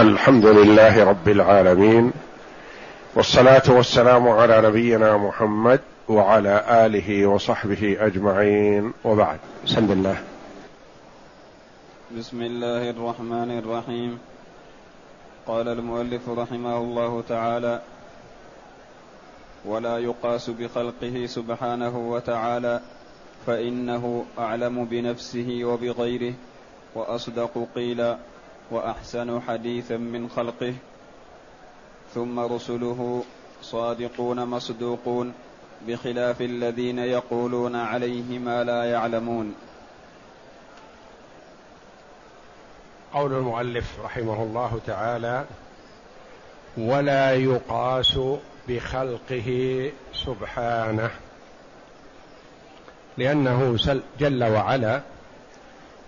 الحمد لله رب العالمين والصلاة والسلام على نبينا محمد وعلى آله وصحبه أجمعين وبعد. بسم الله. بسم الله الرحمن الرحيم. قال المؤلف رحمه الله تعالى ولا يقاس بخلقه سبحانه وتعالى فإنه أعلم بنفسه وبغيره وأصدق قيلا. وأحسن حديثا من خلقه. ثم رسله صادقون مصدوقون بخلاف الذين يقولون عليه ما لا يعلمون. قول المؤلف رحمه الله تعالى ولا يقاس بخلقه سبحانه لأنه جل وعلا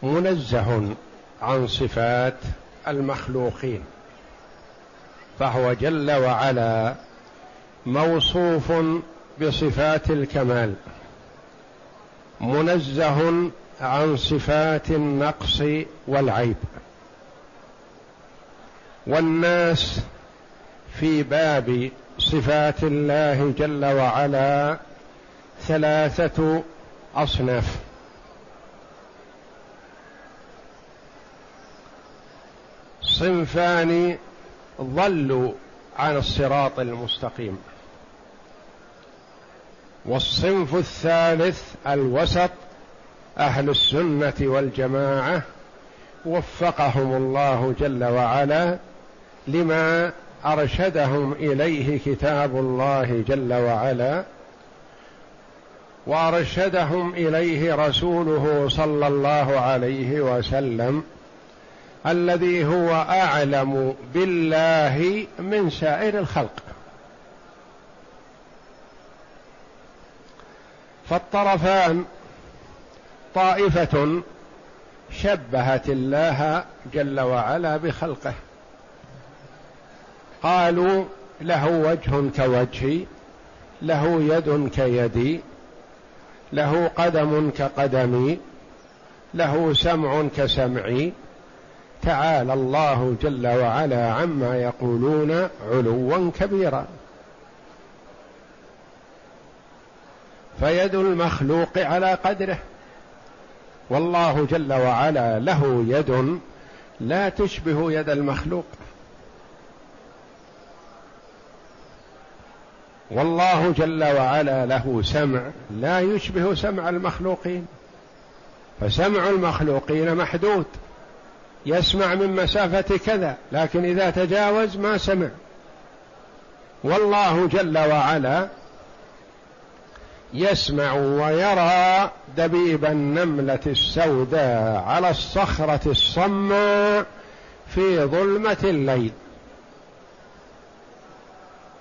منزه عن صفات المخلوقين فهو جل وعلا موصوف بصفات الكمال منزه عن صفات النقص والعيب. والناس في باب صفات الله جل وعلا ثلاثة أصناف. صنفان ضلوا عن الصراط المستقيم. والصنف الثالث الوسط أهل السنة والجماعة وفقهم الله جل وعلا لما أرشدهم إليه كتاب الله جل وعلا وأرشدهم إليه رسوله صلى الله عليه وسلم الذي هو أعلم بالله من سائر الخلق. فالطرفان طائفة شبهت الله جل وعلا بخلقه. قالوا له وجه كوجهي له يد كيدي له قدم كقدمي له سمع كسمعي تعالى الله جل وعلا عما يقولون علوا كبيرا. فيد المخلوق على قدره. والله جل وعلا له يد لا تشبه يد المخلوق. والله جل وعلا له سمع لا يشبه سمع المخلوقين. فسمع المخلوقين محدود. يسمع من مسافة كذا لكن إذا تجاوز ما سمع. والله جل وعلا يسمع ويرى دبيب النملة السوداء على الصخرة الصماء في ظلمة الليل.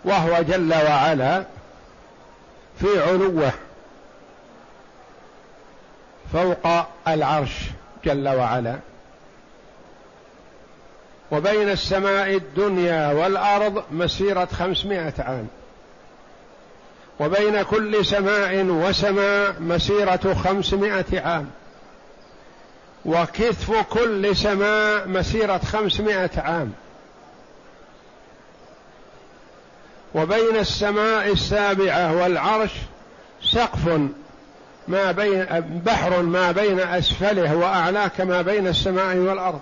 وهو جل وعلا في علوه فوق العرش جل وعلا. وبين السماء الدنيا والأرض مسيرة خمسمائة عام. وبين كل سماء وسماء مسيرة خمسمائة عام. وكثف كل سماء مسيرة خمسمائة عام. وبين السماء السابعة والعرش سقف ما بين بحر ما بين أسفله وأعلاه كما بين السماء والأرض.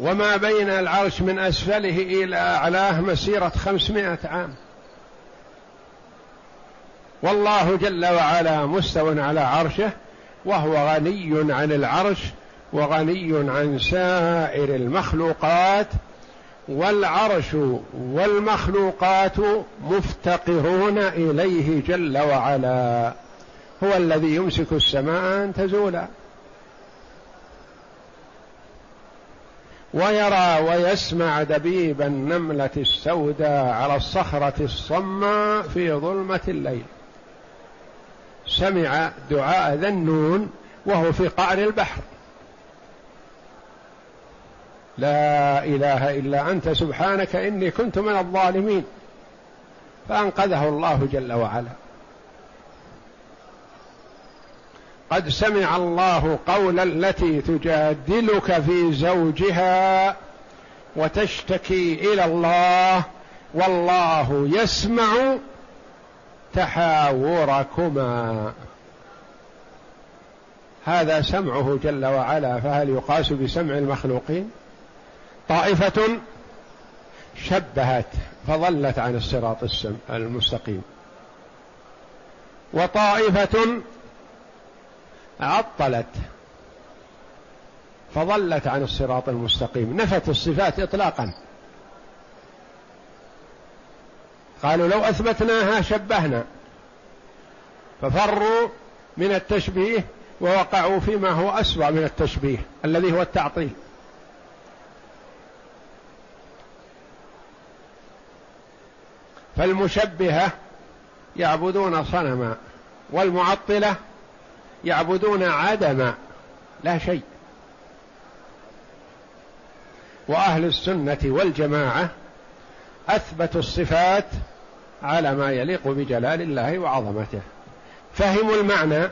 وما بين العرش من أسفله إلى أعلاه مسيرة خمسمائة عام. والله جل وعلا مستو على عرشه وهو غني عن العرش وغني عن سائر المخلوقات والعرش والمخلوقات مفتقرون إليه جل وعلا. هو الذي يمسك السماء أن تزولا. ويرى ويسمع دبيب النملة السوداء على الصخرة الصماء في ظلمة الليل. سمع دعاء ذنون وهو في قعر البحر. لا إله إلا أنت سبحانك إني كنت من الظالمين. فأنقذه الله جل وعلا. قد سمع الله قول التي تجادلك في زوجها وتشتكي إلى الله والله يسمع تحاوركما. هذا سمعه جل وعلا فهل يقاس بسمع المخلوقين؟ طائفة شبهت فضلت عن الصراط المستقيم. وطائفة عطلت فضلت عن الصراط المستقيم. نفت الصفات اطلاقا. قالوا لو أثبتناها شبهنا. ففروا من التشبيه ووقعوا فيما هو أسوأ من التشبيه الذي هو التعطيل. فالمشبهة يعبدون صنما والمعطلة يعبدون عدم لا شيء. وأهل السنة والجماعة أثبتوا الصفات على ما يليق بجلال الله وعظمته. فهموا المعنى.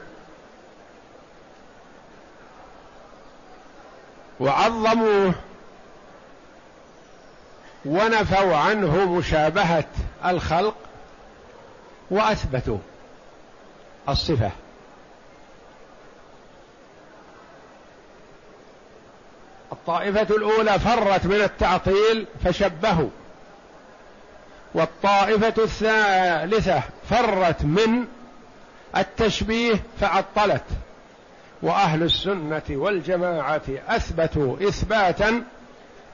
وعظموه. ونفوا عنه مشابهة الخلق. وأثبتوا الصفة. الطائفة الأولى فرت من التعطيل فشبهوا. والطائفة الثالثة فرت من التشبيه فعطلت. وأهل السنة والجماعة أثبتوا إثباتا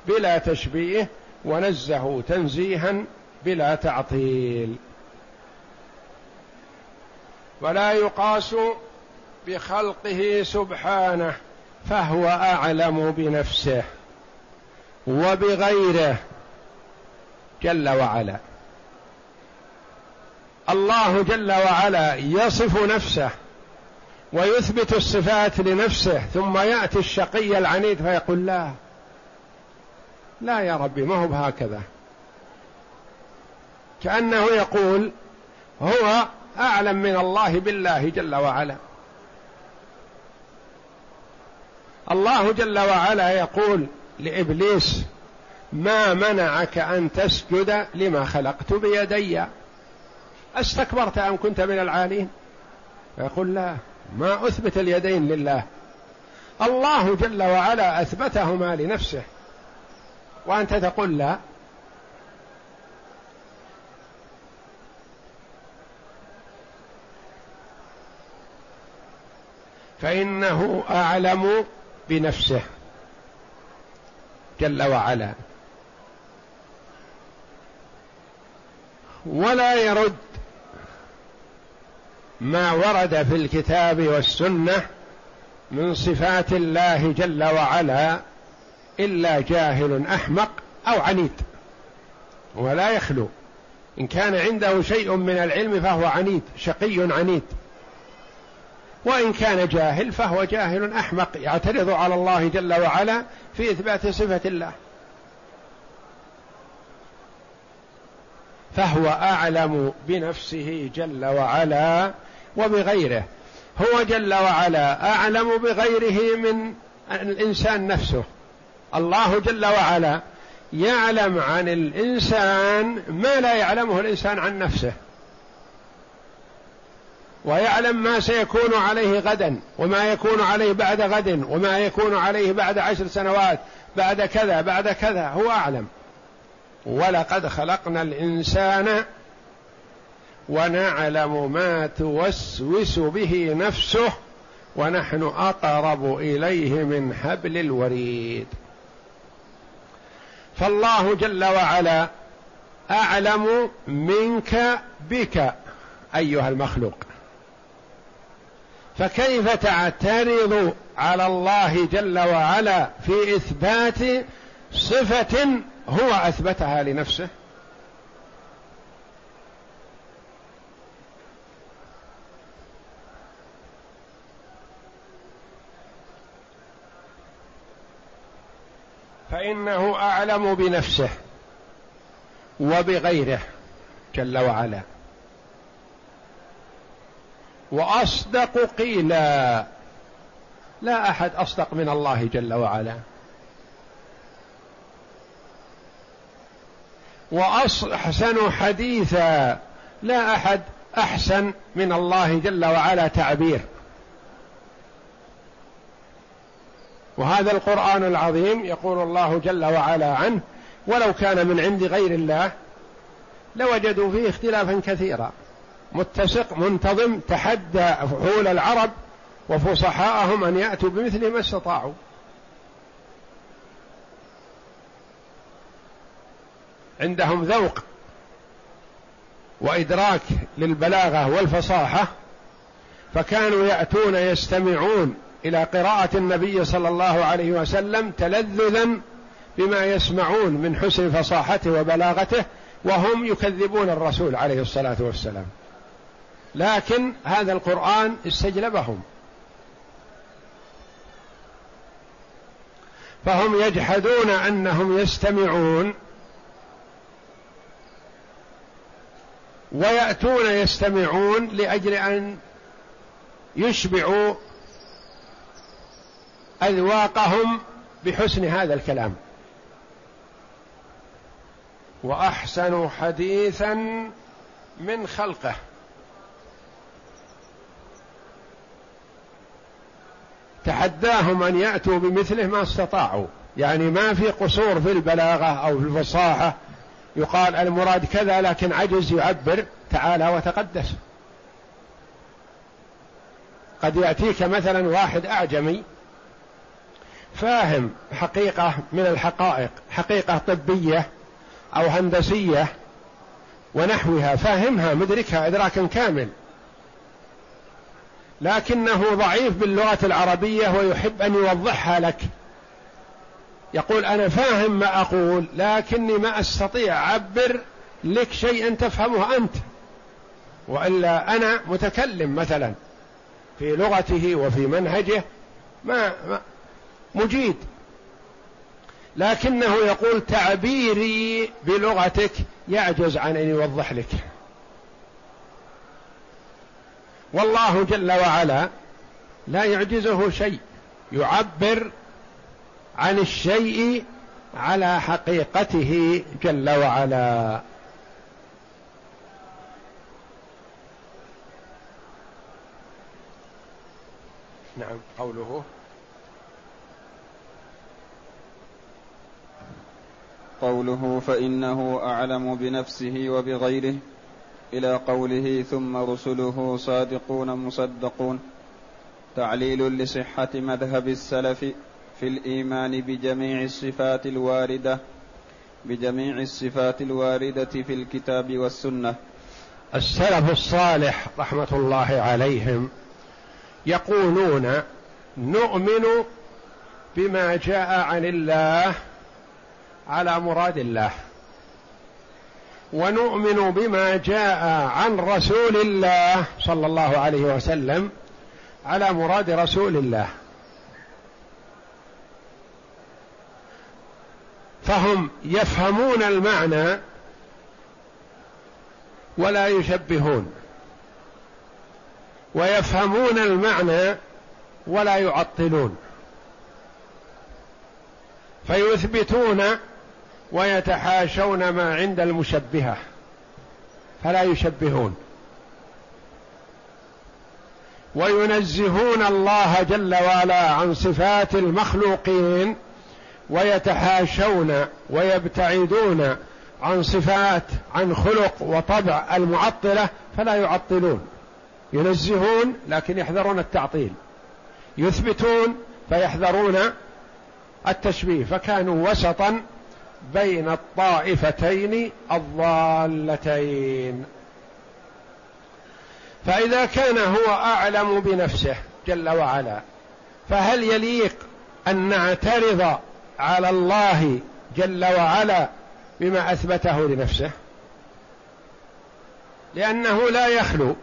بلا تشبيه ونزهوا تنزيها بلا تعطيل. ولا يقاس بخلقه سبحانه فهو أعلم بنفسه وبغيره جل وعلا. الله جل وعلا يصف نفسه ويثبت الصفات لنفسه ثم يأتي الشقي العنيد فيقول لا لا يا ربي ما هو بهكذا. كأنه يقول هو أعلم من الله بالله جل وعلا. الله جل وعلا يقول لإبليس ما منعك أن تسجد لما خلقت بيدي؟ أستكبرت أم كنت من العالين؟ يقول لا ما أثبت اليدين لله. الله جل وعلا أثبتهما لنفسه. وأنت تقول لا. فإنه أعلم بنفسه جل وعلا. ولا يرد ما ورد في الكتاب والسنة من صفات الله جل وعلا إلا جاهل أحمق أو عنيد ولا يخلو. إن كان عنده شيء من العلم فهو عنيد شقي عنيد. وإن كان جاهل فهو جاهل أحمق يعترض على الله جل وعلا في إثبات صفة الله. فهو أعلم بنفسه جل وعلا وبغيره. هو جل وعلا أعلم بغيره من الإنسان نفسه. الله جل وعلا يعلم عن الإنسان ما لا يعلمه الإنسان عن نفسه. ويعلم ما سيكون عليه غدا وما يكون عليه بعد غد وما يكون عليه بعد عشر سنوات بعد كذا بعد كذا. هو أعلم. ولقد خلقنا الإنسان ونعلم ما توسوس به نفسه ونحن أقرب إليه من حبل الوريد. فالله جل وعلا أعلم منك بك أيها المخلوق. فكيف تعترض على الله جل وعلا في إثبات صفة هو أثبتها لنفسه؟ فإنه أعلم بنفسه وبغيره جل وعلا. وأصدق قيلا. لا أحد أصدق من الله جل وعلا. وأحسن حديثا. لا أحد أحسن من الله جل وعلا تعبير. وهذا القرآن العظيم يقول الله جل وعلا عنه ولو كان من عند غير الله لوجدوا فيه اختلافا كثيرا. متسق منتظم تحدى فحول العرب وفصحاءهم أن يأتوا بمثل ما استطاعوا. عندهم ذوق وإدراك للبلاغة والفصاحة فكانوا يأتون يستمعون إلى قراءة النبي صلى الله عليه وسلم تلذذا بما يسمعون من حسن فصاحته وبلاغته وهم يكذبون الرسول عليه الصلاة والسلام. لكن هذا القرآن استجلبهم. فهم يجحدون أنهم يستمعون ويأتون يستمعون لأجل أن يشبعوا أذواقهم بحسن هذا الكلام. واحسن حديثا من خلقه. تحداهم أن يأتوا بمثله ما استطاعوا. يعني ما في قصور في البلاغة أو في الفصاحة. يقال المراد كذا لكن عجز يعبر تعالى وتقدس. قد يأتيك مثلا واحد أعجمي فاهم حقيقة من الحقائق حقيقة طبية أو هندسية ونحوها فاهمها مدركها ادراكا كامل. لكنه ضعيف باللغة العربية ويحب أن يوضحها لك. يقول أنا فاهم ما أقول لكني ما أستطيع. اعبر لك شيئا تفهمه أنت. وإلا أنا متكلم مثلا في لغته وفي منهجه ما, ما مجيد. لكنه يقول تعبيري بلغتك يعجز عن أن يوضح لك. والله جل وعلا لا يعجزه شيء يعبر عن الشيء على حقيقته جل وعلا. نعم قوله. قوله فإنه أعلم بنفسه وبغيره. إلى قوله ثم رسله صادقون مصدقون. تعليل لصحة مذهب السلف في الإيمان بجميع الصفات الواردة بجميع الصفات الواردة في الكتاب والسنة. السلف الصالح رحمة الله عليهم يقولون نؤمن بما جاء عن الله على مراد الله. ونؤمن بما جاء عن رسول الله صلى الله عليه وسلم على مراد رسول الله. فهم يفهمون المعنى ولا يشبهون. ويفهمون المعنى ولا يعطلون. فيثبتون ويتحاشون ما عند المشبهة فلا يشبهون. وينزهون الله جل وعلا عن صفات المخلوقين ويتحاشون ويبتعدون عن صفات عن خلق وطبع المعطلة فلا يعطلون. ينزهون لكن يحذرون التعطيل. يثبتون فيحذرون التشبيه. فكانوا وسطا بين الطائفتين الضالتين. فإذا كان هو أعلم بنفسه جل وعلا فهل يليق أن نعترض على الله جل وعلا بما أثبته لنفسه؟ لأنه لا يخلو.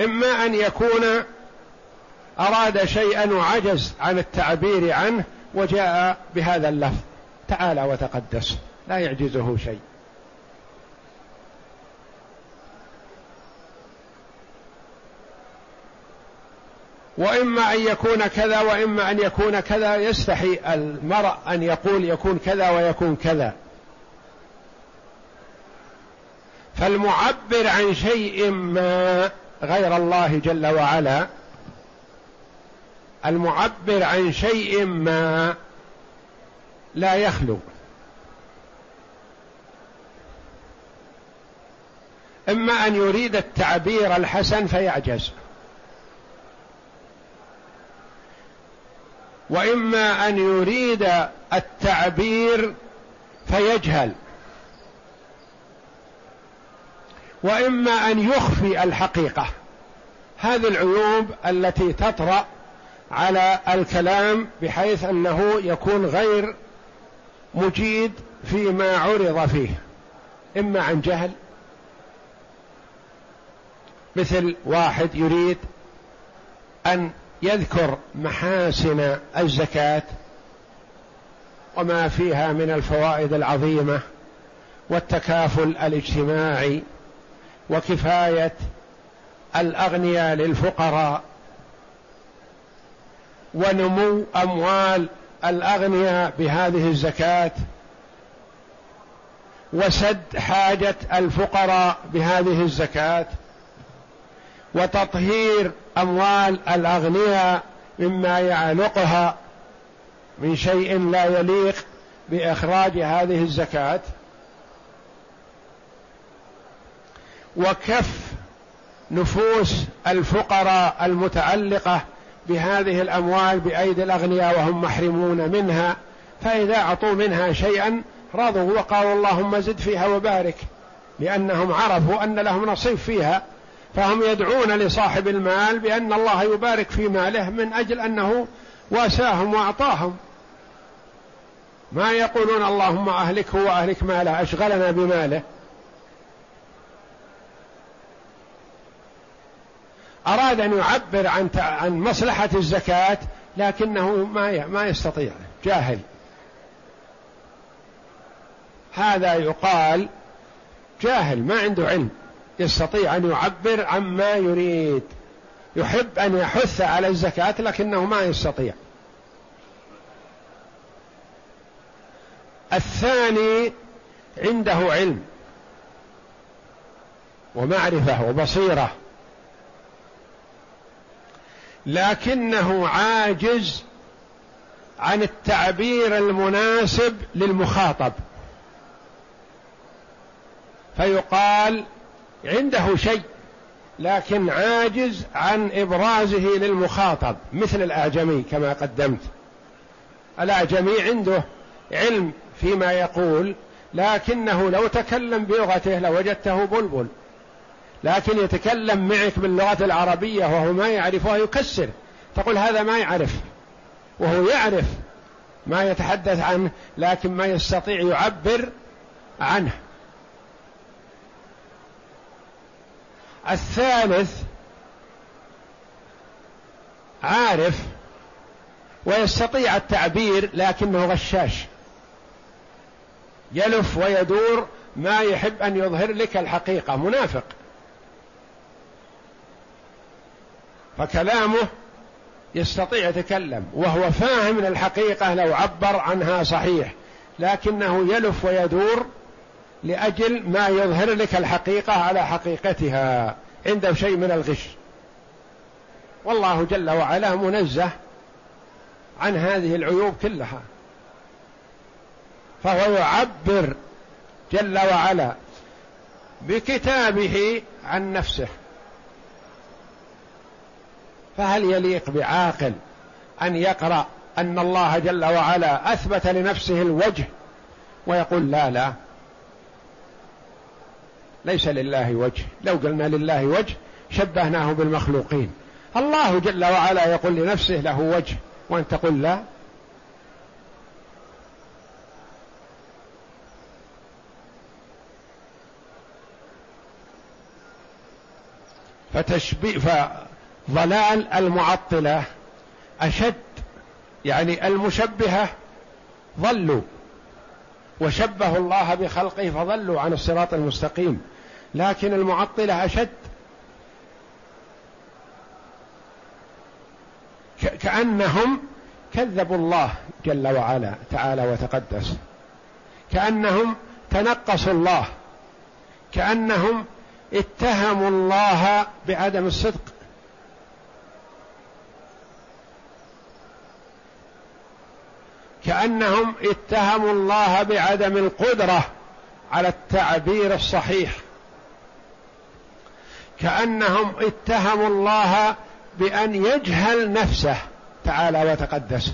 إما أن يكون أراد شيئا وعجز عن التعبير عنه وجاء بهذا اللفظ تعالى وتقدس لا يعجزه شيء. وإما أن يكون كذا وإما أن يكون كذا يستحي المرء أن يقول يكون كذا ويكون كذا. فالمعبر عن شيء ما غير الله جل وعلا المعبر عن شيء ما لا يخلو. إما أن يريد التعبير الحسن فيعجز. وإما أن يريد التعبير فيجهل. وإما أن يخفي الحقيقة. هذه العيوب التي تطرأ على الكلام بحيث أنه يكون غير مجيد فيما عرض فيه. إما عن جهل مثل واحد يريد أن يذكر محاسن الزكاة وما فيها من الفوائد العظيمة والتكافل الاجتماعي وكفاية الأغنياء للفقراء. ونمو أموال الأغنياء بهذه الزكاة وسد حاجة الفقراء بهذه الزكاة وتطهير أموال الأغنياء مما يعلقها من شيء لا يليق بإخراج هذه الزكاة وكف نفوس الفقراء المتعلقة بهذه الأموال بأيدي الأغنياء وهم محرمون منها فإذا أعطوا منها شيئا رضوا وقالوا اللهم زد فيها وبارك لأنهم عرفوا أن لهم نصيب فيها فهم يدعون لصاحب المال بأن الله يبارك في ماله من أجل أنه واساهم وأعطاهم. ما يقولون اللهم أهلكه وأهلك ماله أشغلنا بماله. أراد أن يعبر عن عن مصلحة الزكاة لكنه ما ما يستطيع. جاهل. هذا يقال جاهل ما عنده علم. يستطيع أن يعبر عما يريد. يحب أن يحث على الزكاة لكنه ما يستطيع. الثاني عنده علم ومعرفة وبصيرة. لكنه عاجز عن التعبير المناسب للمخاطب. فيقال عنده شيء لكن عاجز عن إبرازه للمخاطب مثل الأعجمي كما قدمت. الأعجمي عنده علم فيما يقول لكنه لو تكلم بلغته لوجدته بلبل. لكن يتكلم معك باللغة العربية وهو ما يعرفها يكسر. تقول هذا ما يعرف وهو يعرف ما يتحدث عنه لكن ما يستطيع يعبر عنه. الثالث عارف ويستطيع التعبير لكنه غشاش. يلف ويدور ما يحب أن يظهر لك الحقيقة منافق. فكلامه يستطيع يتكلم وهو فاهم الحقيقة لو عبر عنها صحيح لكنه يلف ويدور لأجل ما يظهر لك الحقيقة على حقيقتها عنده شيء من الغش. والله جل وعلا منزه عن هذه العيوب كلها. فهو يعبر جل وعلا بكتابه عن نفسه. فهل يليق بعاقل أن يقرأ أن الله جل وعلا أثبت لنفسه الوجه ويقول لا لا. ليس لله وجه. لو قلنا لله وجه شبهناه بالمخلوقين. الله جل وعلا يقول لنفسه له وجه وان تقول لا. فتشبيه ضلال المعطلة أشد يعني المشبهة ضلوا وشبهوا الله بخلقه فضلوا عن الصراط المستقيم لكن المعطلة أشد. كأنهم كذبوا الله جل وعلا تعالى وتقدس. كأنهم تنقصوا الله. كأنهم اتهموا الله بعدم الصدق. كأنهم اتهموا الله بعدم القدرة على التعبير الصحيح. كأنهم اتهموا الله بأن يجهل نفسه تعالى وتقدس.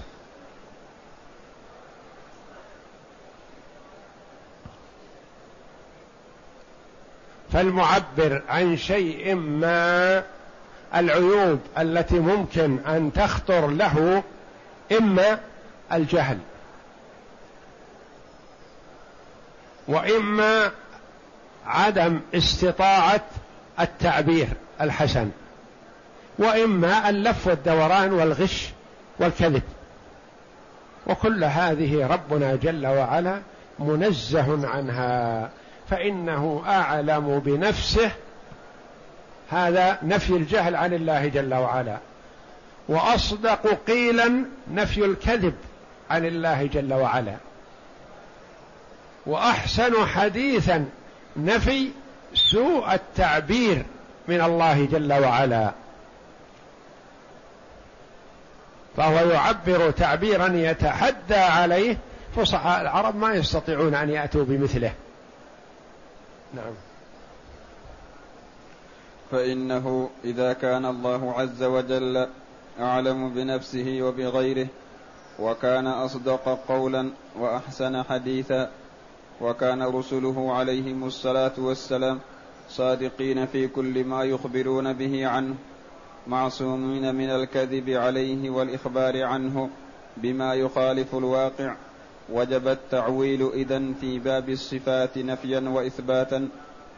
فالمعبر عن شيء ما العيوب التي ممكن أن تخطر له إما الجهل. وإما عدم استطاعة التعبير الحسن وإما اللف والدوران والغش والكذب. وكل هذه ربنا جل وعلا منزه عنها فإنه أعلم بنفسه. هذا نفي الجهل عن الله جل وعلا. وأصدق قيلا نفي الكذب. عن الله جل وعلا. وأحسن حديثا نفي سوء التعبير من الله جل وعلا. فهو يعبر تعبيرا يتحدى عليه. فصحاء العرب ما يستطيعون أن يأتوا بمثله. نعم. فإنه إذا كان الله عز وجل أعلم بنفسه وبغيره وكان أصدق قولا وأحسن حديثا وكان رسله عليهم الصلاة والسلام صادقين في كل ما يخبرون به عنه معصومين من الكذب عليه والإخبار عنه بما يخالف الواقع. وجب التعويل اذن في باب الصفات نفيا وإثباتا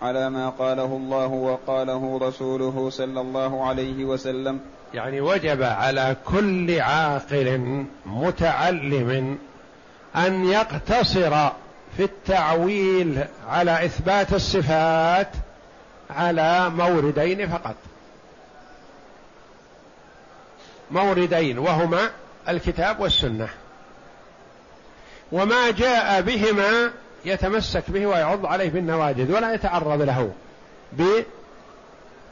على ما قاله الله وقاله رسوله صلى الله عليه وسلم. يعني وجب على كل عاقل متعلم أن يقتصر في التعويل على إثبات الصفات على موردين فقط. موردين وهما الكتاب والسنة. وما جاء بهما يتمسك به ويعض عليه بالنواجذ ولا يتعرض له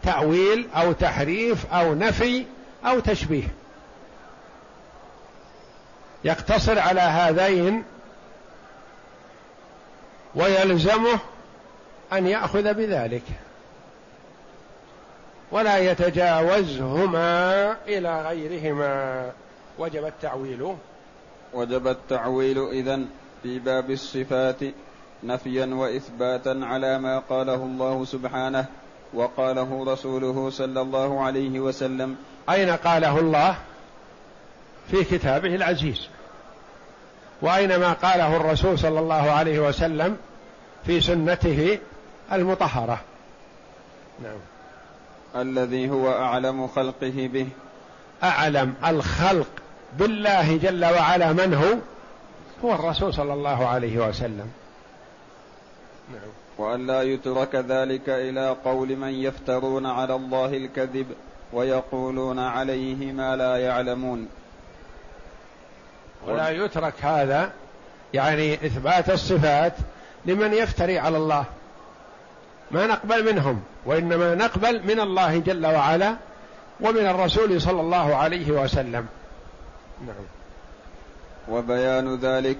بتأويل أو تحريف أو نفي أو تشبيه. يقتصر على هذين ويلزمه أن يأخذ بذلك. ولا يتجاوزهما إلى غيرهما. وجب التعويل. وجب التعويل إذن في باب الصفات نفيا وإثباتا على ما قاله الله سبحانه وقاله رسوله صلى الله عليه وسلم أين قاله الله؟ في كتابه العزيز. وأين ما قاله الرسول صلى الله عليه وسلم في سنته المطهرة؟ نعم. الذي هو أعلم خلقه به. أعلم الخلق بالله جل وعلا من هو؟ هو الرسول صلى الله عليه وسلم. وأن لا يترك ذلك إلى قول من يفترون على الله الكذب ويقولون عليه ما لا يعلمون. ولا يترك هذا يعني إثبات الصفات لمن يفتري على الله. ما نقبل منهم وإنما نقبل من الله جل وعلا ومن الرسول صلى الله عليه وسلم. نعم. وبيان ذلك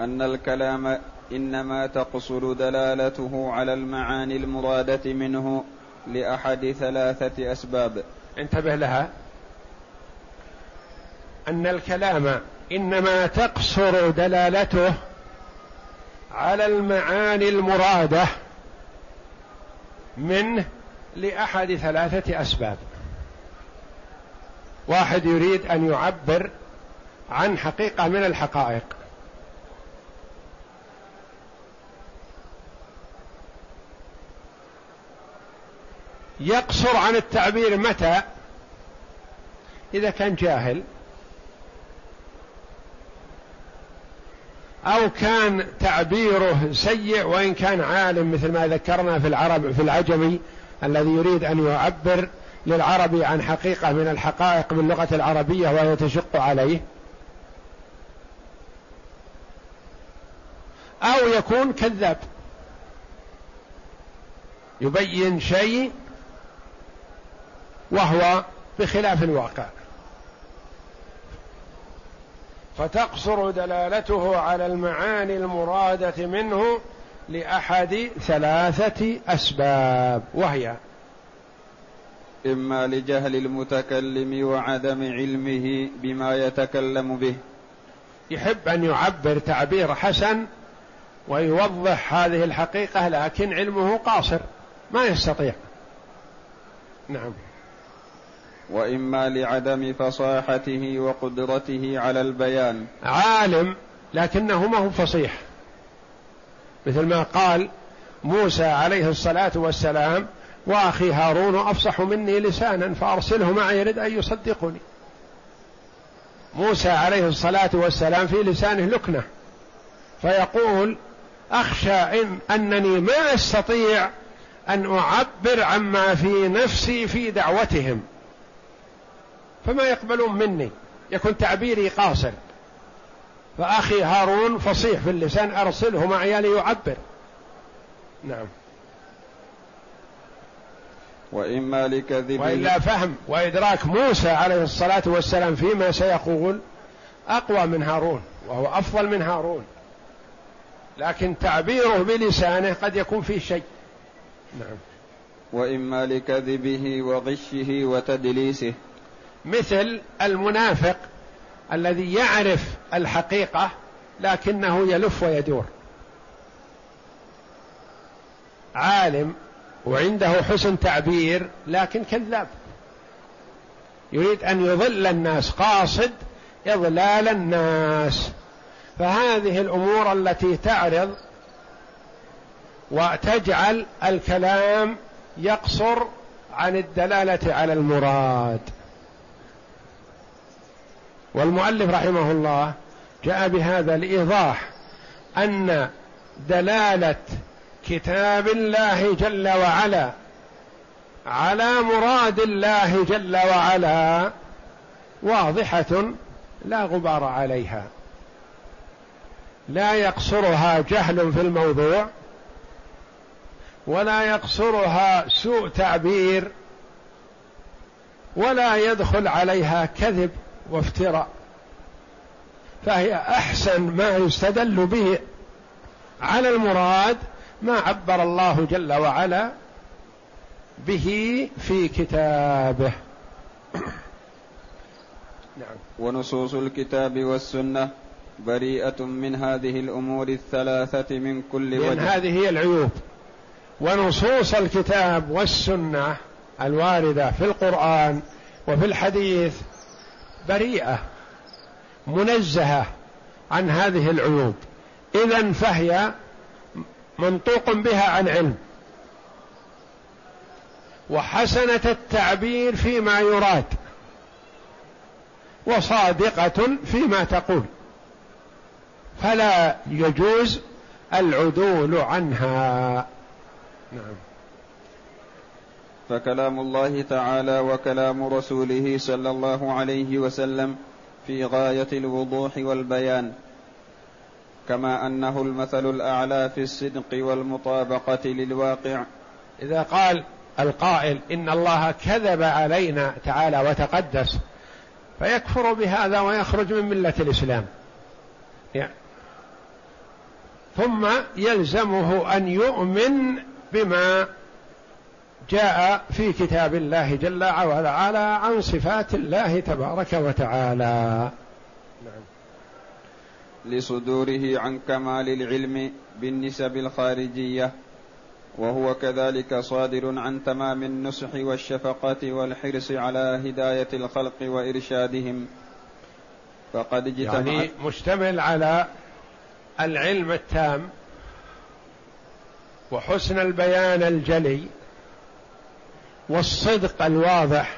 أن الكلام إنما تقصر دلالته على المعاني المرادة منه لأحد ثلاثة أسباب. انتبه لها. أن الكلام إنما تقصر دلالته على المعاني المرادة منه لأحد ثلاثة أسباب. واحد يريد أن يعبر عن حقيقة من الحقائق. يقصر عن التعبير متى؟ إذا كان جاهل. أو كان تعبيره سيء وإن كان عالم مثل ما ذكرنا في العرب في العجمي الذي يريد أن يعبر للعربي عن حقيقة من الحقائق باللغة العربية وهي تشق عليه. أو يكون كذاب. يبين شيء وهو بخلاف الواقع. فتقصر دلالته على المعاني المرادة منه لأحد ثلاثة أسباب وهي إما لجهل المتكلم وعدم علمه بما يتكلم به. يحب أن يعبر تعبير حسن ويوضح هذه الحقيقة لكن علمه قاصر ما يستطيع. نعم. وإما لعدم فصاحته وقدرته على البيان. عالم لكنه ما هو فصيح. مثل ما قال موسى عليه الصلاة والسلام وأخي هارون أفصح مني لسانا فأرسله معي يرد أن يصدقني. موسى عليه الصلاة والسلام في لسانه لكنة فيقول أخشى إن أنني ما أستطيع أن أعبر عما في نفسي في دعوتهم. فما يقبلون مني؟ يكون تعبيري قاصر. فأخي هارون فصيح في اللسان أرسله معي ليعبر نعم. وإما لكذب وإلا فهم وإدراك موسى عليه الصلاة والسلام فيما سيقول أقوى من هارون وهو أفضل من هارون. لكن تعبيره بلسانه قد يكون فيه شيء. نعم. وإما لكذبه وغشه وتدليسه. مثل المنافق الذي يعرف الحقيقة لكنه يلف ويدور. عالم وعنده حسن تعبير لكن كذاب. يريد أن يضل الناس قاصد إضلال الناس. فهذه الأمور التي تعرض وتجعل الكلام يقصر عن الدلالة على المراد. والمؤلف رحمه الله جاء بهذا لايضاح أن دلالة كتاب الله جل وعلا على مراد الله جل وعلا واضحة لا غبار عليها. لا يقصرها جهل في الموضوع ولا يقصرها سوء تعبير ولا يدخل عليها كذب. وافتراء. فهي أحسن ما يستدل به على المراد ما عبر الله جل وعلا به في كتابه. نعم. ونصوص الكتاب والسنة بريئة من هذه الأمور الثلاثة من كل وجه. من هذه هي العيوب. ونصوص الكتاب والسنة الواردة في القرآن وفي الحديث بريئة منزهة عن هذه العيوب. اذا فهي منطوق بها عن علم. وحسنة التعبير فيما يراد وصادقة فيما تقول. فلا يجوز العدول عنها. نعم. فكلام الله تعالى وكلام رسوله صلى الله عليه وسلم في غاية الوضوح والبيان. كما أنه المثل الأعلى في الصدق والمطابقة للواقع. إذا قال القائل إن الله كذب علينا تعالى وتقدس فيكفر بهذا ويخرج من ملة الإسلام. يعني ثم يلزمه أن يؤمن بما جاء في كتاب الله جل وعلا عن صفات الله تبارك وتعالى نعم. لصدوره عن كمال العلم بالنسب الخارجية وهو كذلك صادر عن تمام النصح والشفقة والحرص على هداية الخلق وإرشادهم فقد اجتمع يعني مشتمل على العلم التام وحسن البيان الجلي والصدق الواضح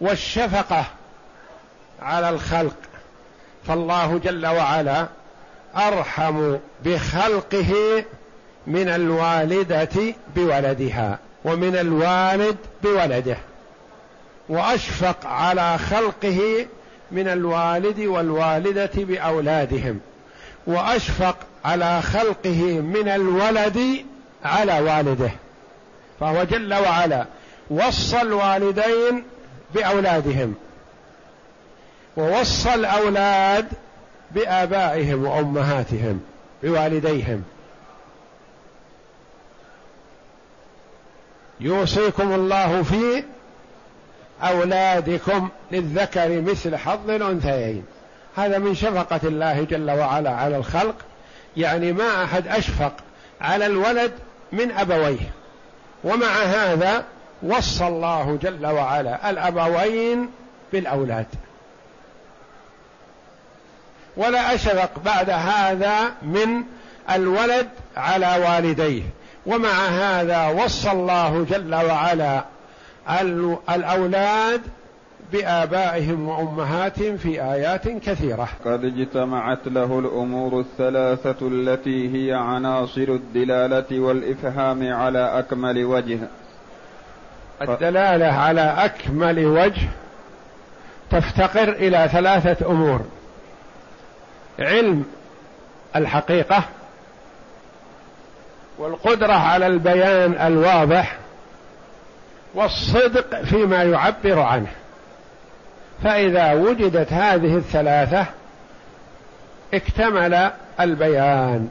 والشفقة على الخلق. فالله جل وعلا أرحم بخلقه من الوالدة بولدها ومن الوالد بولده وأشفق على خلقه من الوالد والوالدة بأولادهم وأشفق على خلقه من الولد على والده. فهو جل وعلا وصى الوالدين بأولادهم ووصى الأولاد بآبائهم وأمهاتهم بوالديهم. يوصيكم الله في أولادكم للذكر مثل حظ الأنثيين. هذا من شفقة الله جل وعلا على الخلق. يعني ما أحد أشفق على الولد من أبويه. ومع هذا وصى الله جل وعلا الأبوين بالأولاد. ولا اشفق بعد هذا من الولد على والديه. ومع هذا وصى الله جل وعلا الأولاد بآبائهم وأمهاتهم في آيات كثيرة. قد اجتمعت له الأمور الثلاثة التي هي عناصر الدلالة والإفهام على أكمل وجه. الدلالة على أكمل وجه تفتقر إلى ثلاثة أمور. علم الحقيقة والقدرة على البيان الواضح والصدق فيما يعبر عنه. فإذا وجدت هذه الثلاثة اكتمل البيان.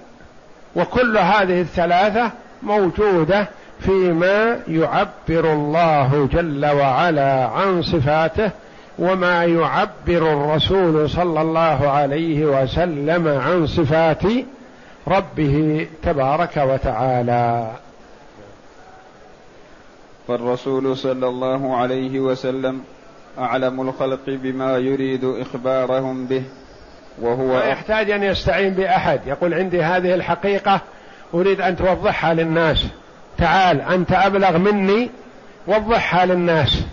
وكل هذه الثلاثة موجودة فيما يعبر الله جل وعلا عن صفاته وما يعبر الرسول صلى الله عليه وسلم عن صفات ربه تبارك وتعالى. فالرسول صلى الله عليه وسلم أعلم الخلق بما يريد إخبارهم به وهو لا يحتاج أن يستعين بأحد. يقول عندي هذه الحقيقة أريد أن توضحها للناس. تعال أنت أبلغ مني وضحها للناس.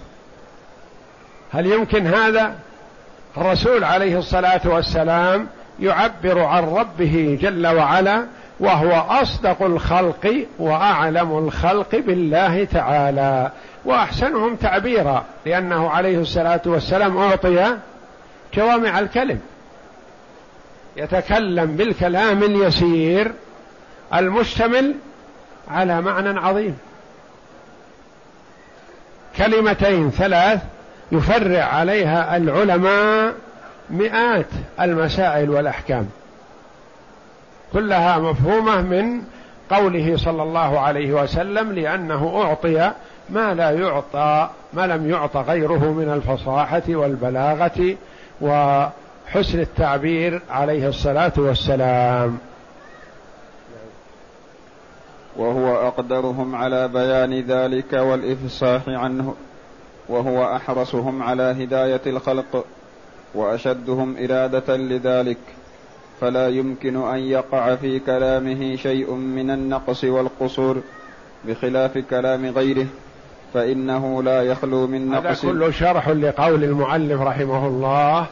هل يمكن هذا؟ الرسول عليه الصلاة والسلام يعبر عن ربه جل وعلا وهو أصدق الخلق وأعلم الخلق بالله تعالى. وأحسنهم تعبيرا لأنه عليه الصلاة والسلام أعطي جوامع الكلم. يتكلم بالكلام اليسير المشتمل على معنى عظيم. كلمتين ثلاث يفرع عليها العلماء مئات المسائل والأحكام. كلها مفهومة من قوله صلى الله عليه وسلم لأنه أعطي ما لا يعطى ما لم يعطى غيره من الفصاحة والبلاغة وحسن التعبير عليه الصلاة والسلام. وهو أقدرهم على بيان ذلك والإفصاح عنه وهو أحرصهم على هداية الخلق وأشدهم إرادة لذلك فلا يمكن أن يقع في كلامه شيء من النقص والقصور بخلاف كلام غيره. فإنه لا يخلو من نقص. هذا كله شرح لقول المؤلف رحمه الله.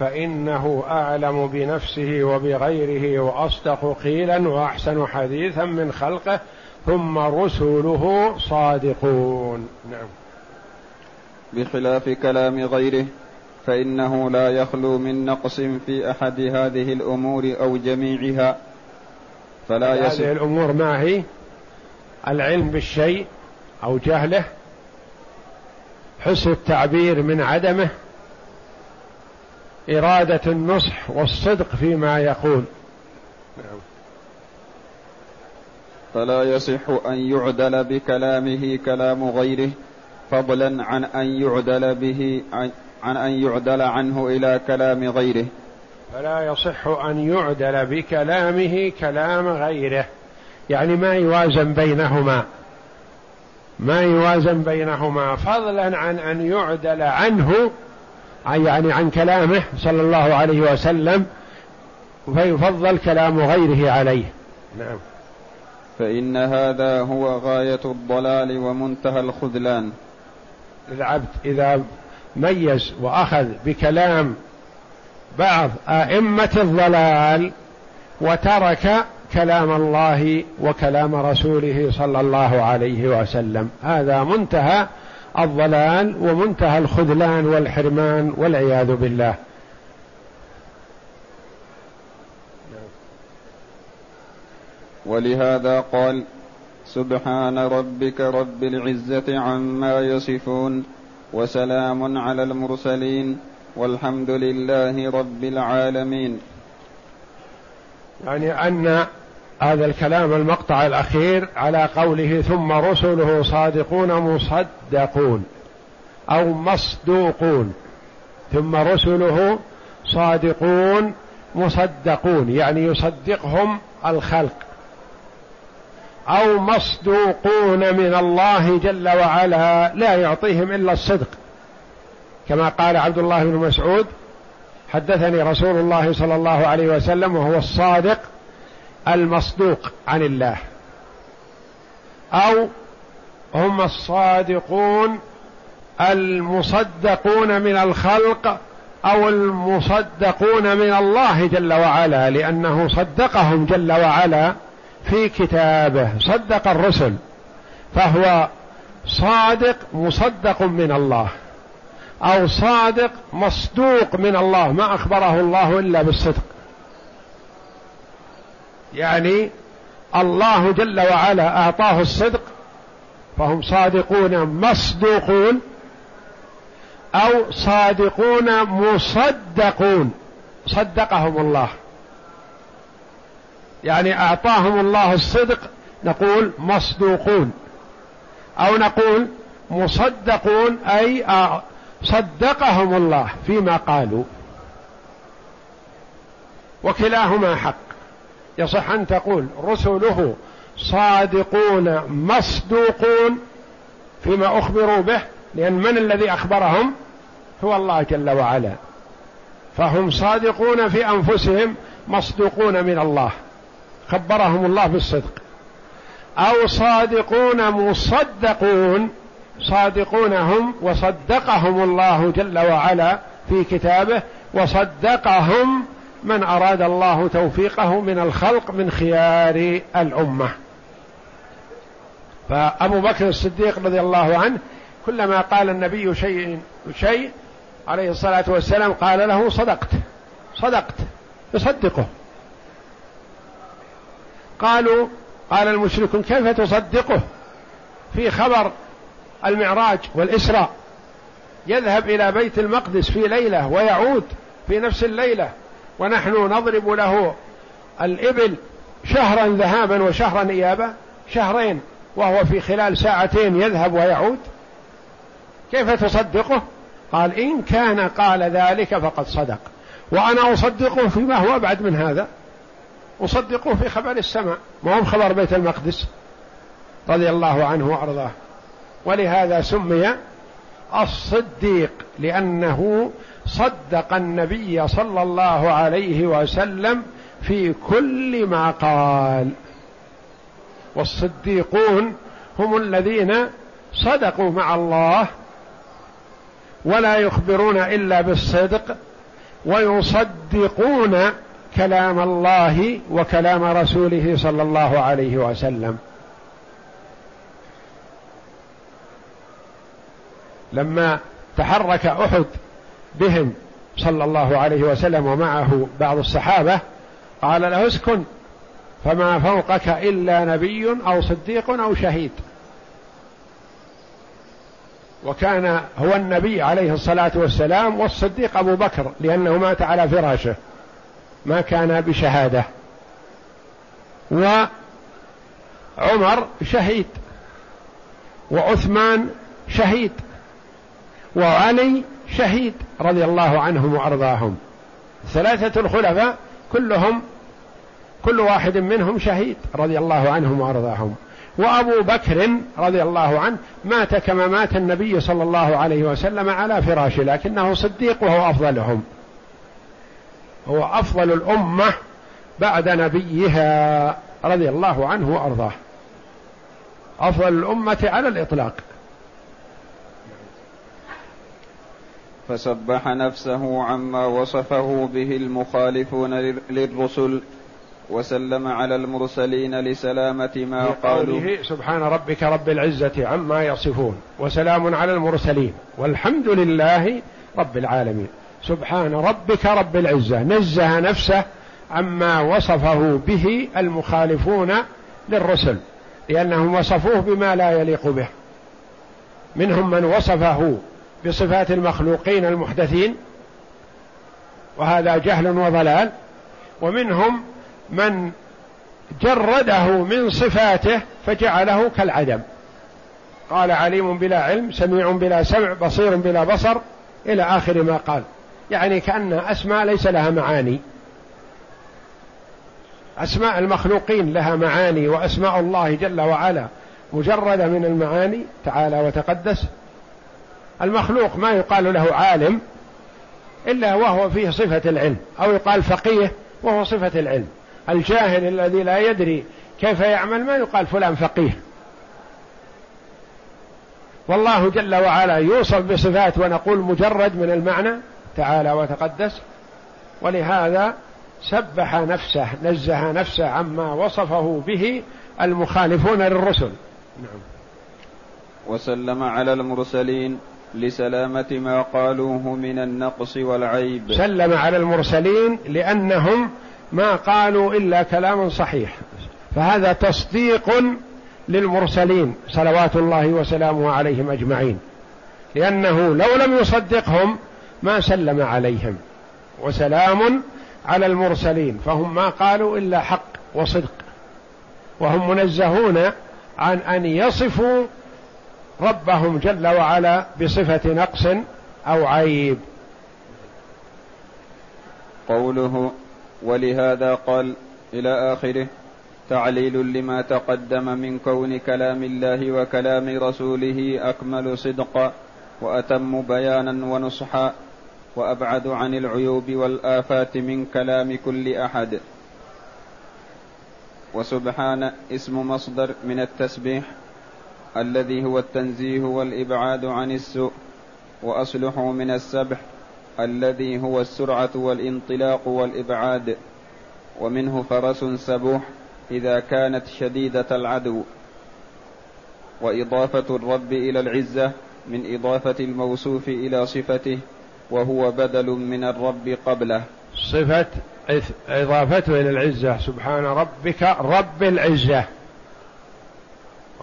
فإنه أعلم بنفسه وبغيره وأصدق قيلا وأحسن حديثا من خلقه ثم رسله صادقون. نعم. بخلاف كلام غيره فإنه لا يخلو من نقص في أحد هذه الأمور أو جميعها. فلا يصح. هذه الأمور ما هي؟ العلم بالشيء أو جهله حسن التعبير من عدمه إرادة النصح والصدق فيما يقول نعم. فلا يصح أن يعدل بكلامه كلام غيره فضلا عن أن يعدل به عن أن يعدل عنه إلى كلام غيره فلا يصح أن يعدل بكلامه كلام غيره يعني ما يوازن بينهما ما يوازن بينهما فضلا عن أن يعدل عنه يعني عن كلامه صلى الله عليه وسلم فيفضل كلام غيره عليه. نعم. فإن هذا هو غاية الضلال ومنتهى الخذلان. العبد إذا ميز وأخذ بكلام بعض أئمة الضلال وترك كلام الله وكلام رسوله صلى الله عليه وسلم. هذا منتهى الضلال ومنتهى الخذلان والحرمان والعياذ بالله. ولهذا قال سبحان ربك رب العزة عما يصفون وسلام على المرسلين والحمد لله رب العالمين. يعني أن هذا الكلام المقطع الأخير على قوله ثم رسله صادقون مصدقون أو مصدوقون. ثم رسله صادقون مصدقون يعني يصدقهم الخلق. أو مصدوقون من الله جل وعلا لا يعطيهم إلا الصدق. كما قال عبد الله بن مسعود حدثني رسول الله صلى الله عليه وسلم وهو الصادق المصدوق عن الله. أو هم الصادقون المصدقون من الخلق أو المصدقون من الله جل وعلا لأنه صدقهم جل وعلا في كتابه صدق الرسل. فهو صادق مصدق من الله أو صادق مصدوق من الله ما أخبره الله إلا بالصدق. يعني الله جل وعلا أعطاه الصدق فهم صادقون مصدوقون أو صادقون مصدقون. صدقهم الله. يعني أعطاهم الله الصدق نقول مصدوقون. أو نقول مصدقون أي صدقهم الله فيما قالوا. وكلاهما حق. يصح أن تقول رسله صادقون مصدوقون فيما أخبروا به لأن من الذي أخبرهم؟ هو الله جل وعلا. فهم صادقون في أنفسهم مصدوقون من الله. خبرهم الله بالصدق. أو صادقون مصدقون صادقون هم وصدقهم الله جل وعلا في كتابه وصدقهم من أراد الله توفيقه من الخلق من خيار الأمة. فأبو بكر الصديق رضي الله عنه كلما قال النبي شيء شيء عليه الصلاة والسلام قال له صدقت صدقت يصدقه. قالوا قال المشركون كيف تصدقه؟ في خبر المعراج والإسراء. يذهب إلى بيت المقدس في ليلة ويعود في نفس الليلة. ونحن نضرب له الإبل شهرا ذهابا وشهرا إيابا شهرين وهو في خلال ساعتين يذهب ويعود. كيف تصدقه؟ قال إن كان قال ذلك فقد صدق. وأنا أصدقه فيما هو أبعد من هذا. أصدقه في خبر السماء ما هو خبر بيت المقدس رضي الله عنه وأرضاه. ولهذا سمي الصديق لأنه صدق النبي صلى الله عليه وسلم في كل ما قال. والصديقون هم الذين صدقوا مع الله ولا يخبرون إلا بالصدق ويصدقون كلام الله وكلام رسوله صلى الله عليه وسلم. لما تحرك أحد بهم صلى الله عليه وسلم ومعه بعض الصحابة قال له اسكن فما فوقك إلا نبي أو صديق أو شهيد. وكان هو النبي عليه الصلاة والسلام والصديق أبو بكر لأنه مات على فراشه ما كان بشهادة. وعمر شهيد وعثمان شهيد وعلي شهيد. رضي الله عنهم وأرضاهم. ثلاثة الخلفاء كلهم كل واحد منهم شهيد رضي الله عنهم وأرضاهم. وأبو بكر رضي الله عنه مات كما مات النبي صلى الله عليه وسلم على فراشه لكنه صديق وهو أفضلهم. هو أفضل الأمة بعد نبيها رضي الله عنه وأرضاه. أفضل الأمة على الإطلاق. فسبح نفسه عما وصفه به المخالفون للرسل وسلم على المرسلين لسلامة ما قالوا. سبحان ربك رب العزة عما يصفون وسلام على المرسلين والحمد لله رب العالمين. سبحان ربك رب العزة نزه نفسه عما وصفه به المخالفون للرسل لأنهم وصفوه بما لا يليق به. منهم من وصفه بصفات المخلوقين المحدثين وهذا جهل وضلال. ومنهم من جرده من صفاته فجعله كالعدم. قال عليم بلا علم سميع بلا سمع بصير بلا بصر إلى آخر ما قال. يعني كأن أسماء ليس لها معاني. أسماء المخلوقين لها معاني وأسماء الله جل وعلا مجردة من المعاني. تعالى وتقدس. المخلوق ما يقال له عالم إلا وهو فيه صفة العلم أو يقال فقيه وهو صفة العلم. الجاهل الذي لا يدري كيف يعمل ما يقال فلان فقيه. والله جل وعلا يوصف بصفات ونقول مجرد من المعنى تعالى وتقدس. ولهذا سبح نفسه نزه نفسه عما وصفه به المخالفون للرسل. نعم. وسلم على المرسلين. لسلامة ما قالوه من النقص والعيب. سلم على المرسلين لأنهم ما قالوا إلا كلاما صحيح. فهذا تصديق للمرسلين صلوات الله وسلامه عليهم أجمعين. لأنه لو لم يصدقهم ما سلم عليهم. وسلام على المرسلين. فهم ما قالوا إلا حق وصدق. وهم منزهون عن أن يصفوا ربهم جل وعلا بصفة نقص أو عيب. قوله ولهذا قال إلى آخره تعليل لما تقدم من كون كلام الله وكلام رسوله أكمل صدقا وأتم بيانا ونصحا وأبعد عن العيوب والآفات من كلام كل أحد. وسبحان اسم مصدر من التسبيح الذي هو التنزيه والإبعاد عن السوء واصلح من السبح الذي هو السرعة والانطلاق والإبعاد ومنه فرس سبوح إذا كانت شديدة العدو. وإضافة الرب إلى العزة من إضافة الموصوف إلى صفته وهو بدل من الرب قبله. صفة إضافته إلى العزة. سبحان ربك رب العزة.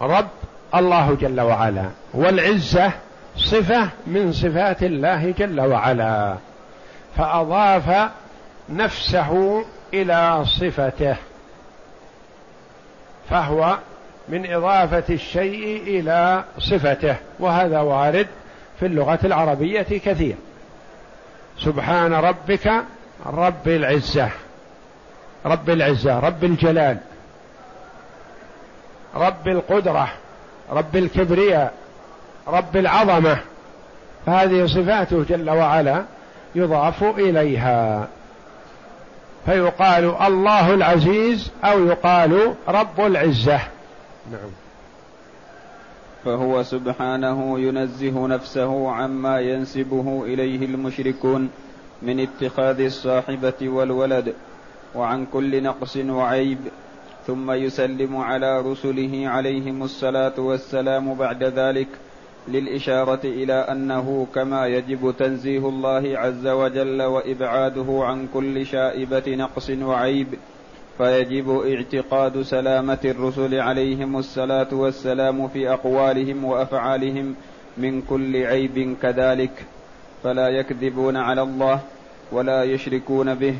رب الله جل وعلا والعزة صفة من صفات الله جل وعلا فأضاف نفسه إلى صفته فهو من إضافة الشيء إلى صفته وهذا وارد في اللغة العربية كثير. سبحان ربك رب العزة رب العزة رب الجلال رب القدرة. رب الكبرياء رب العظمة. فهذه صفاته جل وعلا يضاف إليها. فيقال الله العزيز أو يقال رب العزة. نعم. فهو سبحانه ينزه نفسه عما ينسبه إليه المشركون من اتخاذ الصاحبة والولد وعن كل نقص وعيب ثم يسلم على رسله عليهم الصلاة والسلام بعد ذلك للإشارة إلى أنه كما يجب تنزيه الله عز وجل وإبعاده عن كل شائبة نقص وعيب فيجب اعتقاد سلامة الرسل عليهم الصلاة والسلام في أقوالهم وأفعالهم من كل عيب كذلك. فلا يكذبون على الله ولا يشركون به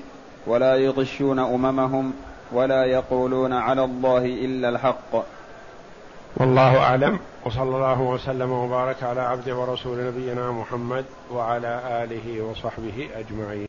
ولا يغشون أممهم ولا يقولون على الله إلا الحق. والله أعلم وصلى الله وسلم وبارك على عبده ورسول نبينا محمد وعلى آله وصحبه أجمعين.